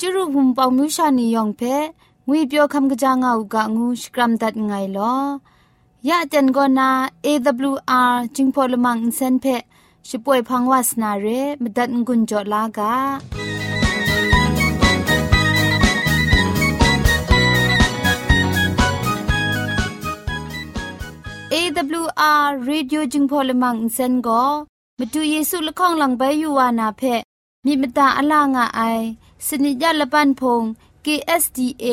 จุรุภุมปองมิวชานียองเพงวยเปียวคำกะจางเอากะงูสกรัมดัดไงลอยะเจนกอนา AWR จิงพอลมังอินเซนเพช่วยพังวาสนาเรมดัดงุนจอลากา AWR Radio จึงพอลมังอินเซนก็มาดูเยซูละข้องหลังใบยูวานาเพมีมตาอลางอไอ สนิยาละปันพง KSDA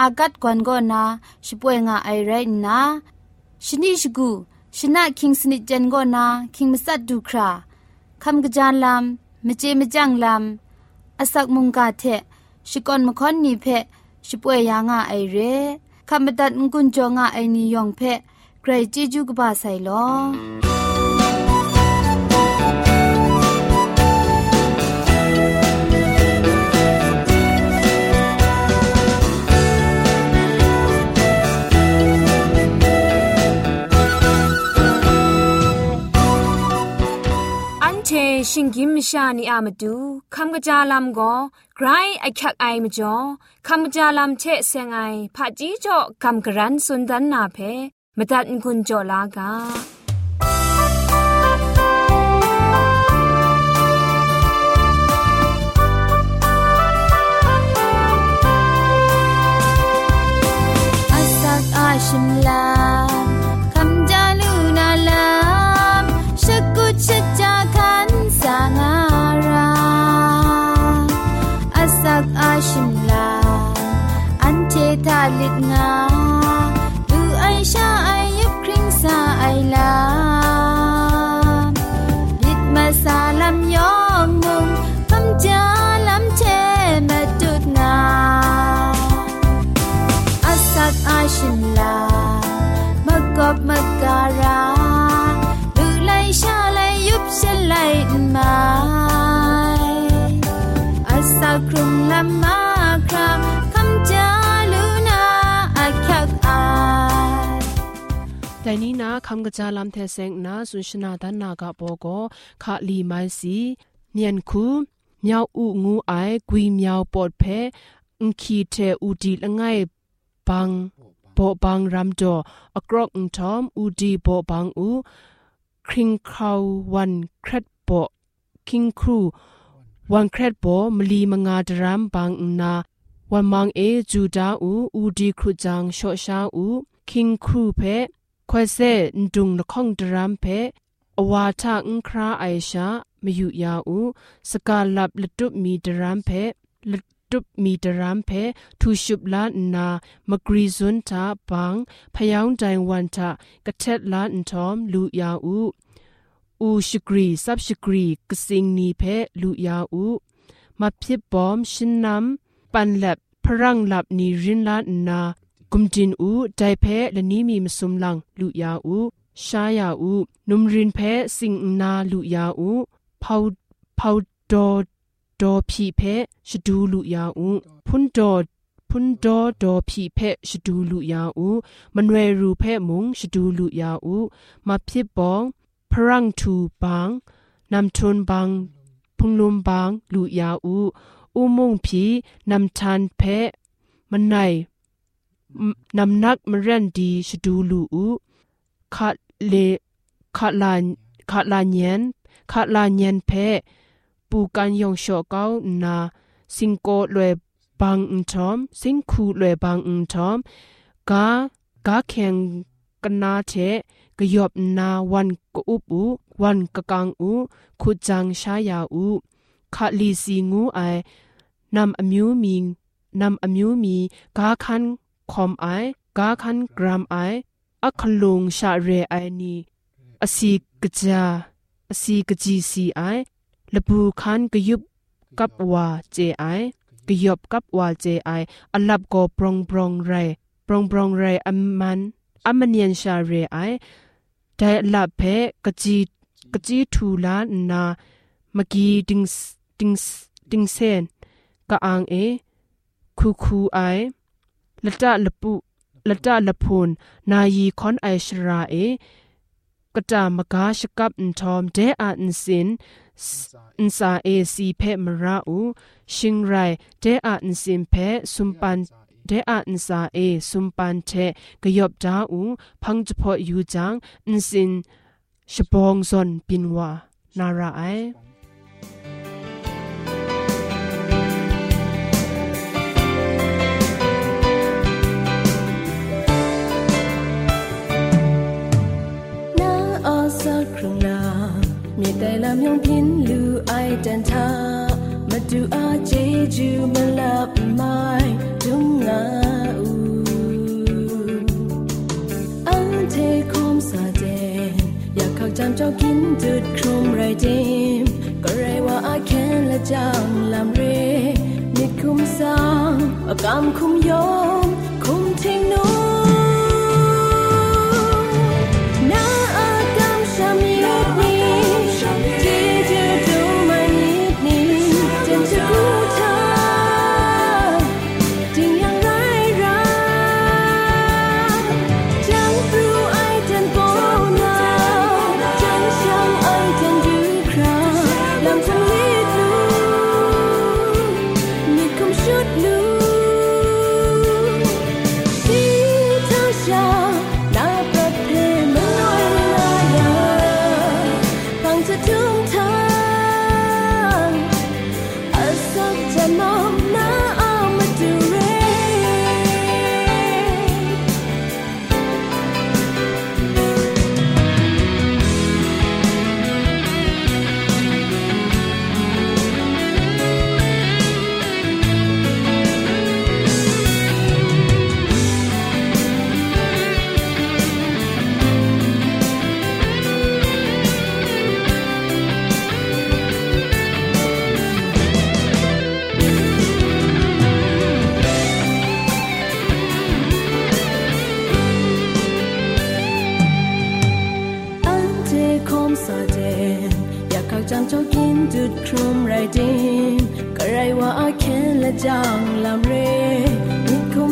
อากัดกวนก็นาช่วยงาไอไรนะชนิชกูชนะคิงสนิจันก็นาคิงมัสัดดูคราคำกระจานลำมเจมจังลำอาศักมุงกาเทชิกอนมคอนนีเพช่วยยางาไอเรคำบัดงกุนจงาไอนิยองเพใครจีจูกบาไซลอ ชิงกิมชานีอามาดูคำกระจาลำก็ไกรไอคักไอมจ่อคำกระจาลำเชะเซงไอผาจีจ่อคำกระรันสุนดันนาเพมตัดกุญจ่อลากาชิมลา ခမ်ကကြလမ်သေဆင်နာဆွန်ရှနာဒနာကဘောကိုခါလီမိုင်းစီမြန်ခုမြောက်ဥငူအိုင်ဂွီမြောက်ပော့ဖဲအန်ခီတဲ့ဥဒီလငိုင်ဘန်းဘောဘန်းရမ်ဒိုအကရော့အန်ထ ோம் ဥဒီဘောဘန်းဥခရင်ခေါဝန်ခရက်ဘောခင်းခရူဝန်ခရက်ဘောမလီမငါဒရမ်ဘန်းနာဝန်မောင်အေဂျူဒါဥဥဒီခရူဂျန်ရှော့ရှာဥခင်းခရူဖဲ รูจังโชชาอูคิงครูเพခွဲဆဲဒုံနခေါင်ဒရမ်ဖေအဝါထအင်ခရာအိုင်ရှာမယူရဦးစကာလပ်လတုမီဒရမ်ဖေလတုမီဒရမ်ဖေထူရှုပလာနာမဂရီဇွန်တာဘန်းဖယောင်းတိုင်ဝန်တာကထက်လာန်ထ ோம் လူရဦးอูชกรีซับชกรีกสิงนีเพลุยาอูมาพิบบอมชินนำปันแลบพรังลับนีรินลานา กุมจินอูไดเพและนี้มีมสุมลังลุยาอูชายาอูนุมรินเพสิงนาลุยาอูพาวพาวดอดอพีเพชดูลุยาอูพุนดอพุนดอดอพีเพชดูลุยาอูมันเวรูเพมุงชดูลุยาอูมาพิบบองพรังทูบังนำทนบังพุงลุมบังลุยาอูอุมงพีนำทันเพมันไน นำนักมรันดีชดูลูอูขัดเลขัดลานขัดลานเยนขัดลานเยนเพปูกันยองโชเก้านาสิงโกลวยบางอุทอมสิงคูลวยบางอุทอมกากาแข่งกันนาเทกยอบนาวันกอุปูวันกะกังอูขุจังชายาอูขัดลีสีงูไอนำอมิวมีนำอมิวมีกาคัน คอมไอกาคันกรามไออัคลุงชาเรไอนีอสีกจาอสีกจีซีไอละบูคันกยุบกับวาเจไอกยบกับวาเจไออลับโกปรองปรองไรปรองปรองไรอัมมันอัมมันยันชาเรไอแต่ลับเพกจีกจีทูลานามกีดิงดิงดิงเซนกะอังเอคูคูไอ ละตะละปุละตะละพุนนายีคอนไอชราเอกกะตามกาชกับอันทอมเดอาอันสินอันซาเอซีเพมราอูชิงไรเดอาอันสินเพสุมปันเดอาอันซาเอสุมปันเทกยบดาอูพังจพอยูจังอันสินชบองซอนปินวานาราไอ တိုင်လာမြုံပြင်းလူအိုက်တန်သာမတူအားချေကျူမလပ်မိုင်းဒုံငါဦးအန်တေခုံစာတဲ့อยากเข้าจำเจ้ากินจุดครุมไรเดมก็ไรว่าอาแค่ละจังลำเรมิดคุมสางอากำคุมยอมคุมทิ้งนู แค่ละจังลำเรมิดคุ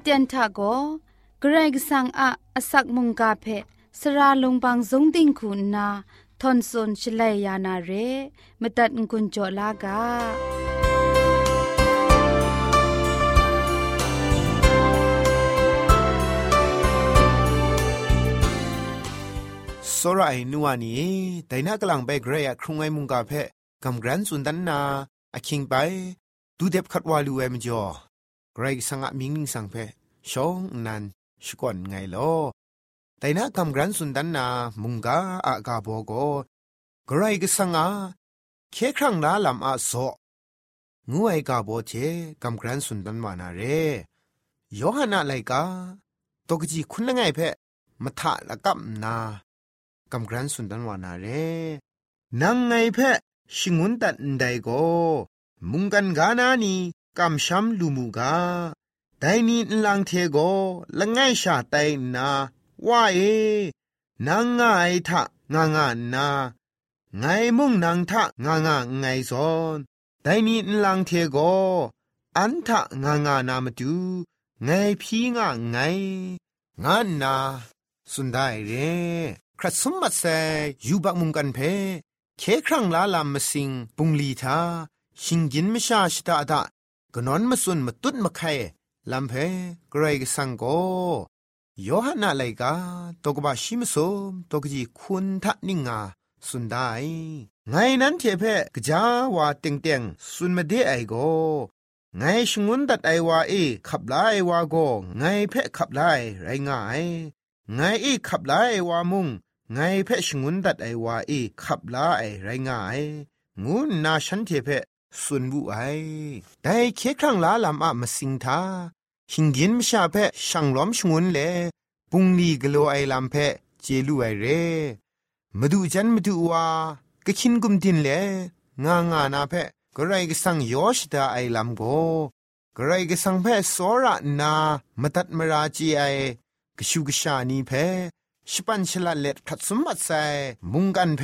เตียนทาโกเกรกสังอาอสักมุงกาเพสระลงบางสงติงคุณนาทอนซนชเลยานาเรมตัดกุญจลากาสรายนัวนี้แต่น่ากลังไปเกรยครุงไอมุงกาเพกำกรันสุนดันนาอคิงไปดูเด็บขัดวาลูเอมจอ ไกรสังอะมิงนิงสังเพชองนันชกอนไงลอแต่นักกำกรันสุนดันนามุงกาอากาโบโกไกรกสังอาเคครั้งลาลำอาโซงูไอกาโบเชกำกรันสุนดันวานาเรยอหานาไลกาตกจีคุณนัไงเพมทะละกับนากำกรันสุนดันวานาเรนังไงเพชิงุนตันไดโกมุงกันกานานี กำช้ำลูมูกาแต่นี้ลังเทโกละง่ายชาไตนาว่าเอนางง่ายทะงางานาไงมุ่งนางทะงางาไงซอนแต่นี้ลังเทโกอันทะงางานามาดูไงพี่งาไงงานนาสุดได้เรครัสมบัติเซยูบักมุงกันเพเคครั้งลาลามมสิงปุงลีทาชิงกินไม่ชาชิตาดา กนอนมาสุนมาตุดมาไข่ลำเพกรกสังโกโยฮันนาไลกาตกบาชิมสมตกจีคุณทันิงาสุนได้ไงนั้นเทเพกจาวาเต็งเต็งสุนมาเดไอโกไงชงุนตัดไอวาเอขับไลวาโกไงเพขับไลไรง่ายไงอีขับไลวามุงไงเพชงุนตัดไอวาเอีขับไลไรง่ายงูนาฉันเทเพ สุนบุไอแต่เคครั้งลาลำอะมาสิงทาหิงกินมชาเพช่างล้อมชงุนเลปุงลีกโลไอลำเพเจลูไอเรมาดูจันมาดูว่ากะชินกุมดินเลงางานาเพกระไรก็สั่งยอชดาไอลำโกกระไรก็สั่งเพสอระนามาตัดมราจีไอกชูกชานีเพชิปันชลาเล็ดขัดสมบัติใส่มุงกันเพ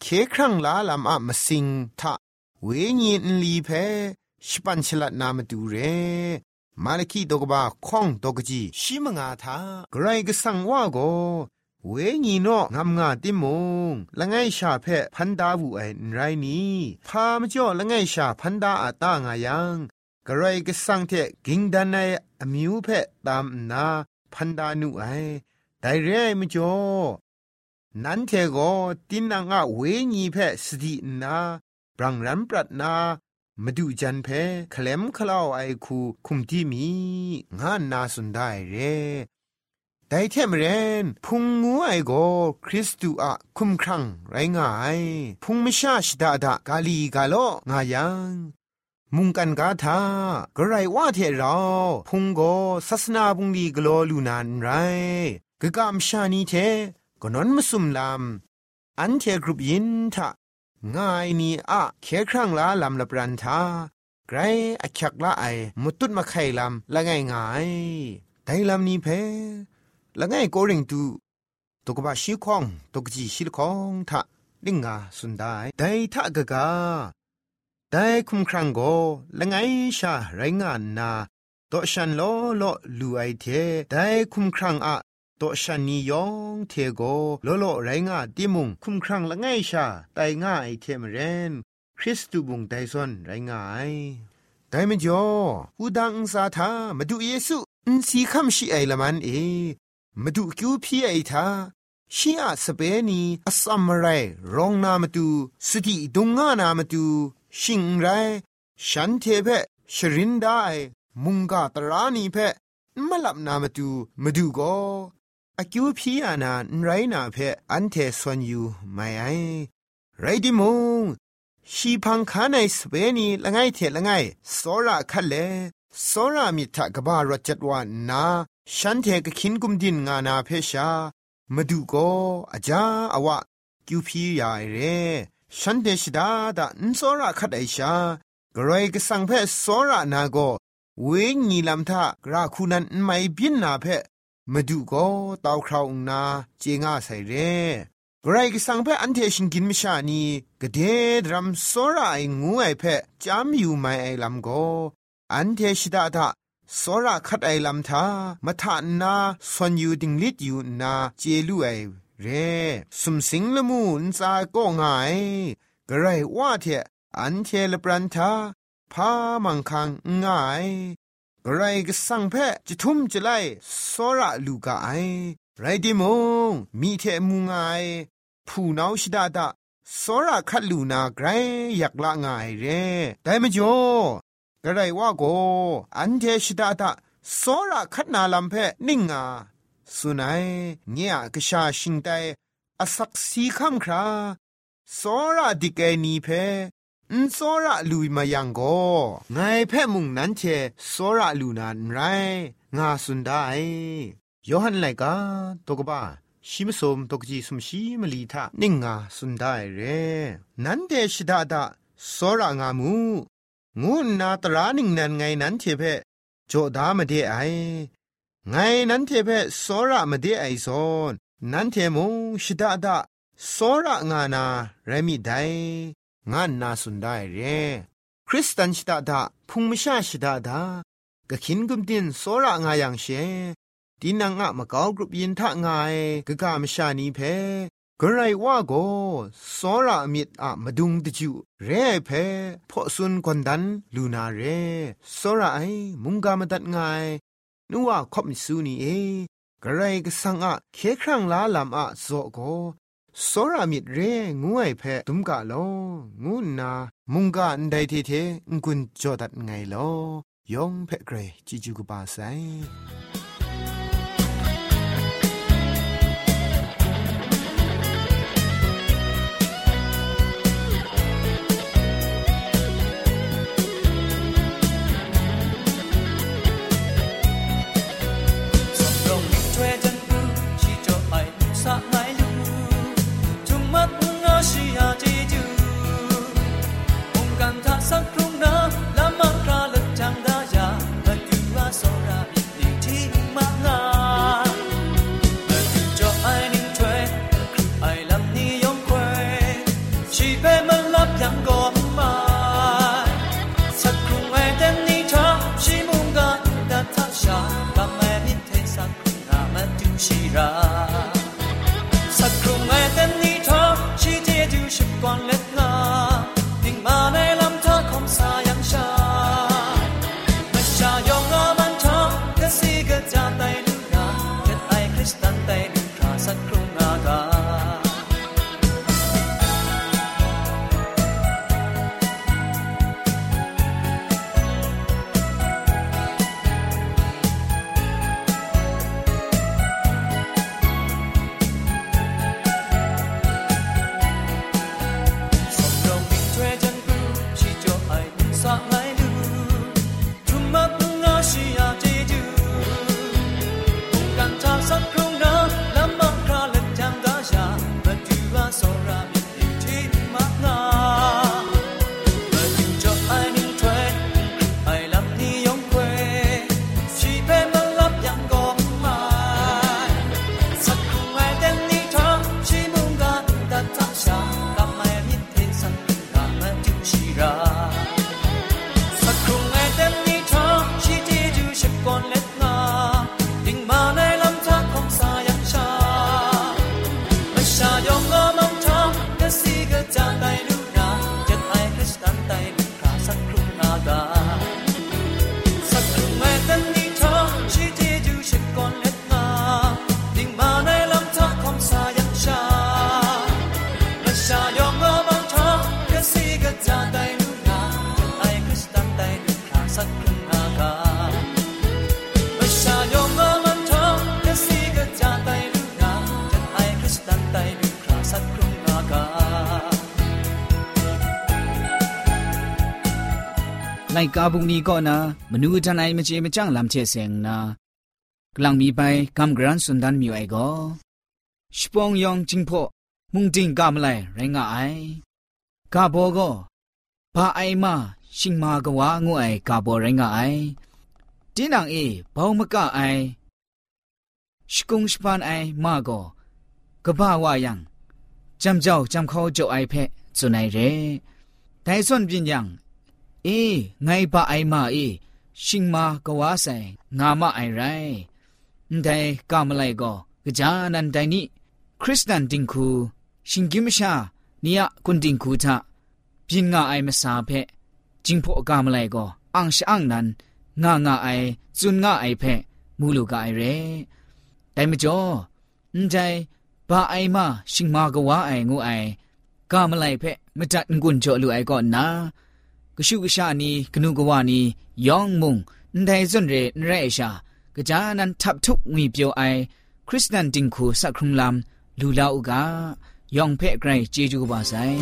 เคครั้งลาลำอะมาสิงทะ เวญีนลีเพชิปันชลานามดูเรมาลคีดกบาข้องดกจีชิมงาทากรกสังว่าโกเวญีโนงามงาติมงละไงชาเพพันดาวูไอไรนี้พามจ่อละไงชาพันดาอาตางายังกรกสังเทกิงดันไออมิวเพตามนาพันดานุไอแต่เร่มจ่อนั้นเทโกตินังอะเวญีเพสตินา บรังรันปรัดนามาดูจันเพคลมคลาวไอคูคุมที่มี งานนาสุนได้เรแต่เทมเรนพุงงูไอโกคริสตูอะคุมครังไรงาย พุงมิชาชดาดากาลีกาโลงายังมุงกันกาทากระไรว่าเทเราพุงโกศาสนาบุงลีกโลลูนานไรกะกามชานีเทกนนมสุมลามอันเทกรุบยินทะ ง่ายนี่อะเคครั้งละลำละปรันทาไกรอักขักละไอมุตุดมาไข่ลำละง่ายง่ายแต่ลำนี้เพละง่ายโกริงตูตกบาชิคองตกจีชิลคองทะลิงกาสุนได้แต่ทะกะกาแต่คุมครั้งโกละง่ายชาไรงานนาตอฉันลโลลูไอเทแต่คุมครั้งอะ ตัวฉันนิยองเทโกโลโลไรงาติมุงคุมครั้งละไงชาไตง่าไอเทมเรนคริสตูบุงไดซอนไรงายไดมจ่อหูดังสาธามาดูเยซูอินสีคำชีไอละมันเอมาดูคิวพี่ไอทาชีอาสเปนีอสัมไรรองนามาดูสติดุงงานามาดูชิงไรฉันเทเพชรินได้มุงกาตรานีเพมลับนามาดูมาดูก็ อคิวพีอานาไรนาเพออันเทสวนยูไม่ไอไรดิมงชีพังคาในสเปนีละไงเทละไงสอระคัเลสอระมิทะกบารจัดวานาฉันเทกขินกุมดินงานาเพชามาดูก็อาจาอวะคิวพียาเรฉันเดชดาดานสอระคัดไอชากรอยกสังเพสอระนาโกเวงีลำทะกราคูนันไม่บินนาเพ มาดูก็ตาวคราวนาเจงาใส่เร่ไรก็สังเพออันเทชิงกินมิชานีกเดดรัมโซราไองูไอเพจามอยู่ไม่ไอลำก็อันเทชิดาทะโซราคัดไอลำทามาทานนาสวนอยู่ดิงลิดอยู่นาเจลูไอเร่สมสิงละมูนซาก็ง่ายกระไรว่าเถอันเทลปรันทาพามังคังง่าย ไรก็สั่งเพะจะทุ่มจะไล่สระลูกาไอไรดิมงมีเทมุงไอผู้นาชิดาดาสระคัดลูนาไกรอยากละงายเร่แต่ไม่จ่อกระไรว่าโกอันเทชิดาดาสระคัดนาลำเพะนิ่งอาสุนัยเงียกชาชิงไตอสักสีคำคราสระดิเกนีเพ อุนโซระลุยมายังก็ไงแพ่มุงนั้นเชโซระลูนานไรงาสุนได้ยอหันไลกาตกบ้าชิมสมตกจีสมชีมลีทะนิงงาสุนได้เร นั้นเดชดาดาโซระงามูงูนาตรานิงนันไงนั้นเทเพโจดามเดไอไงนั้นเทเพโซระมเดไอซอนนั้นเทมงชิดาดาโซระงานาเรมิได งานนาสุนได้เรคริสตันชิดาดาพุงมิชาชิดาดากะขินกุมดินสระงายังเชดินังอะมะกาวกรุปยินทะงายกะกามชานีเพกระไรว่าโกสระมิดอะมาดุงตะจูเรเพพอสุนกวนดันลูนาเรสระไอมุงกามตัดงายนัวคบมิสูนีเอกระไรก็สังอะเคครั้งลาลำอะโซโก สรามิดเรงงวยเพตุมกะโลงูนามุงกะอันไดทีเทงกุนจอดัดไงโลยองเพเกรจิจูกบาไซ ไลกาบุงนี้ก็นะมนูจันไอมเจมจังลำเชเซงนะกลังมีไปกำกรันสุนดันมีไอก็สปองยองจิงพอมุงจิงกามไลไรงาไอกาโบก็พาไอมาชิงมากว่างูไอกาโบไรงาไอดินังเอบ่าวมกะไอสกุงสปานไอมาก็กะบ้าวายังจำเจ้าจำเขาเจ้าไ เพะจุนไอเรแต่ส่วนปิญญังเอไงปะไอมาเอชิงมากว่าใส่งามาไอไรแต่กามไลก็กะจานันไดนี่คริสตันติงคูชิงกิมชาเนี่ยกุนติงคูทะปินงาไอมาสาเพจิงพอกามไลก็อังชอังนันงางาไอจุนงาไอเพมูลูกาไอเร่แต่ไม่จ่อใจบาไอมาชิงมากว่าไองูไอกามไลเพมจัดงุนจ่อลูไอก็นา ကရှုကရှာနီကနုကဝနီယောင်မုံန်တိုင်စွန်ရေနရဲရှာကကြာနန်ထပ်ထုငွေပြိုအိုင်ခရစ်စတန်တင်ခုစခရုံလမ်လူလာဥကယောင်ဖဲ့ဂရိုင်ဂျေဂျူဘာဆိုင်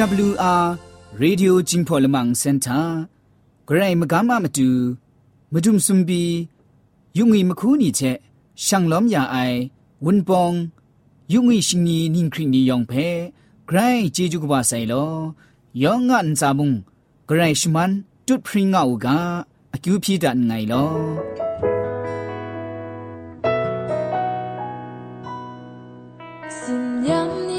AWR Radio Jingpolamang Center ဂရိုင်မကမမတူမဒုံစုံဘီယုံငီမခူးနီချက်ရှန်လောမယာအိုင်ဝွန်ပောင်ယုံငီရှင်နီနင်းခရီနီယောင်ဖဲဂရိုင်ဂျေဂျူကဘာဆိုင်လောယောင်ငန်စာမုံဂရိုင်ရှမန်တုတ်ဖရင်ငါဥကအကျူဖြီဒန်ငိုင်လော新娘。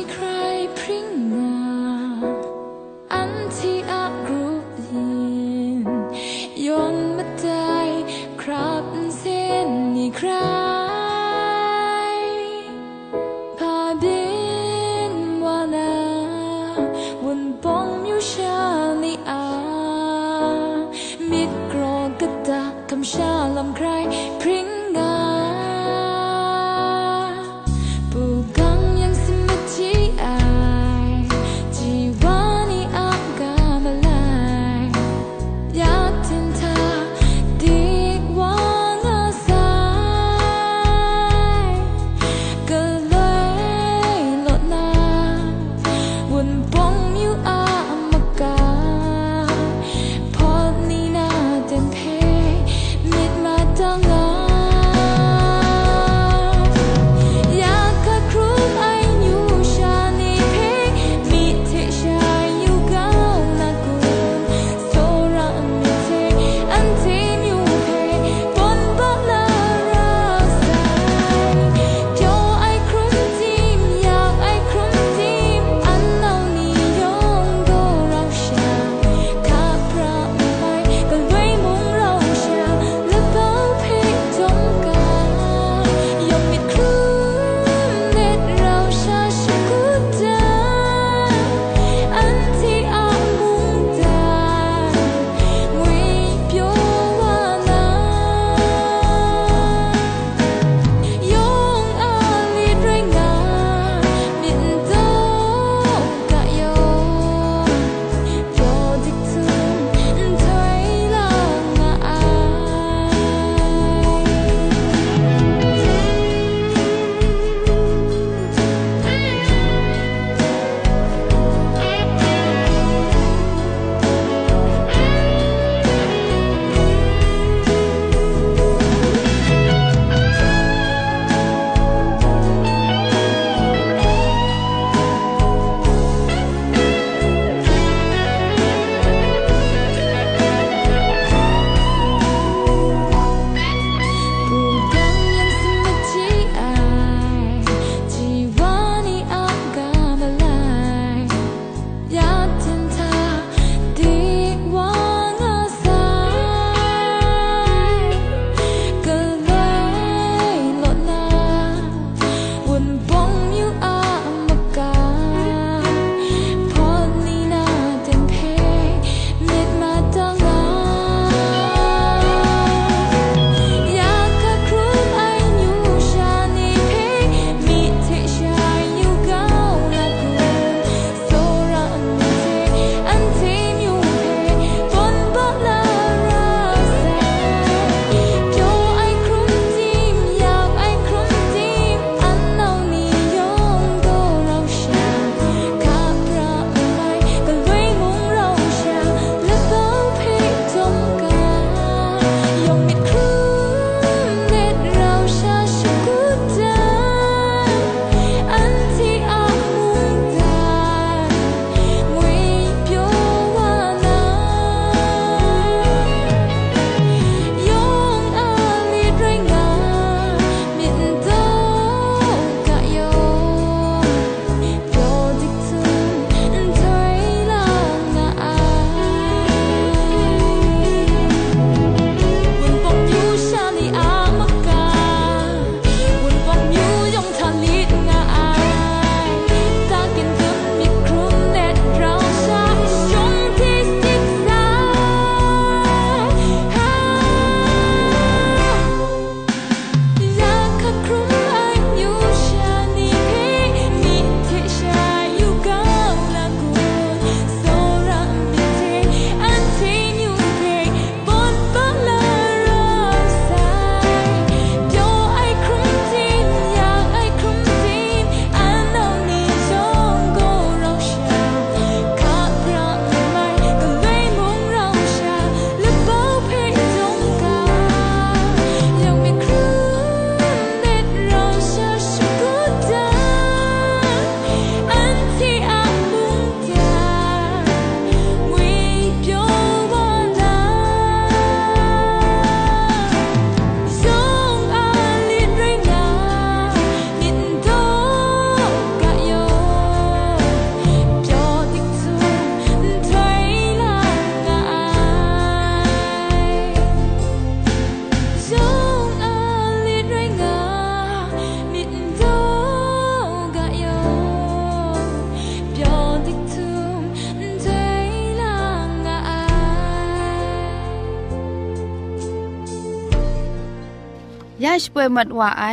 ยาชป่วยมัดว่าไอ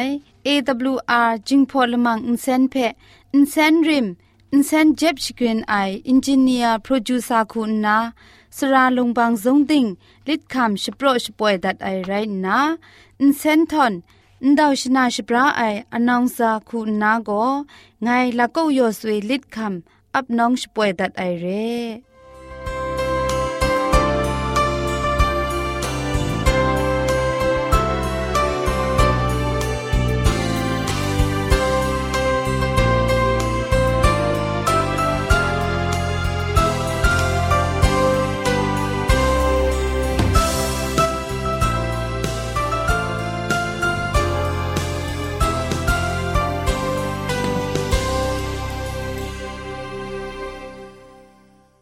AWR จิงพอลมังอินเซนเพอินเซนริมอินเซนเจ็บชกรีนไออินจิเนียร์โปรดิวซาคุณนาสราลงบางซงติงลิดคำชโปรชป่วยดัดไอไรนาอินเซนทอนန်ဒေါရှနာရှပရာအိုင်အနောင်စာခုနာကိုငိုင်လကောက်ယောဆွေလစ်ခမ်အပ်နောင်ရှပွဲဒတ်အိုင်ရဲ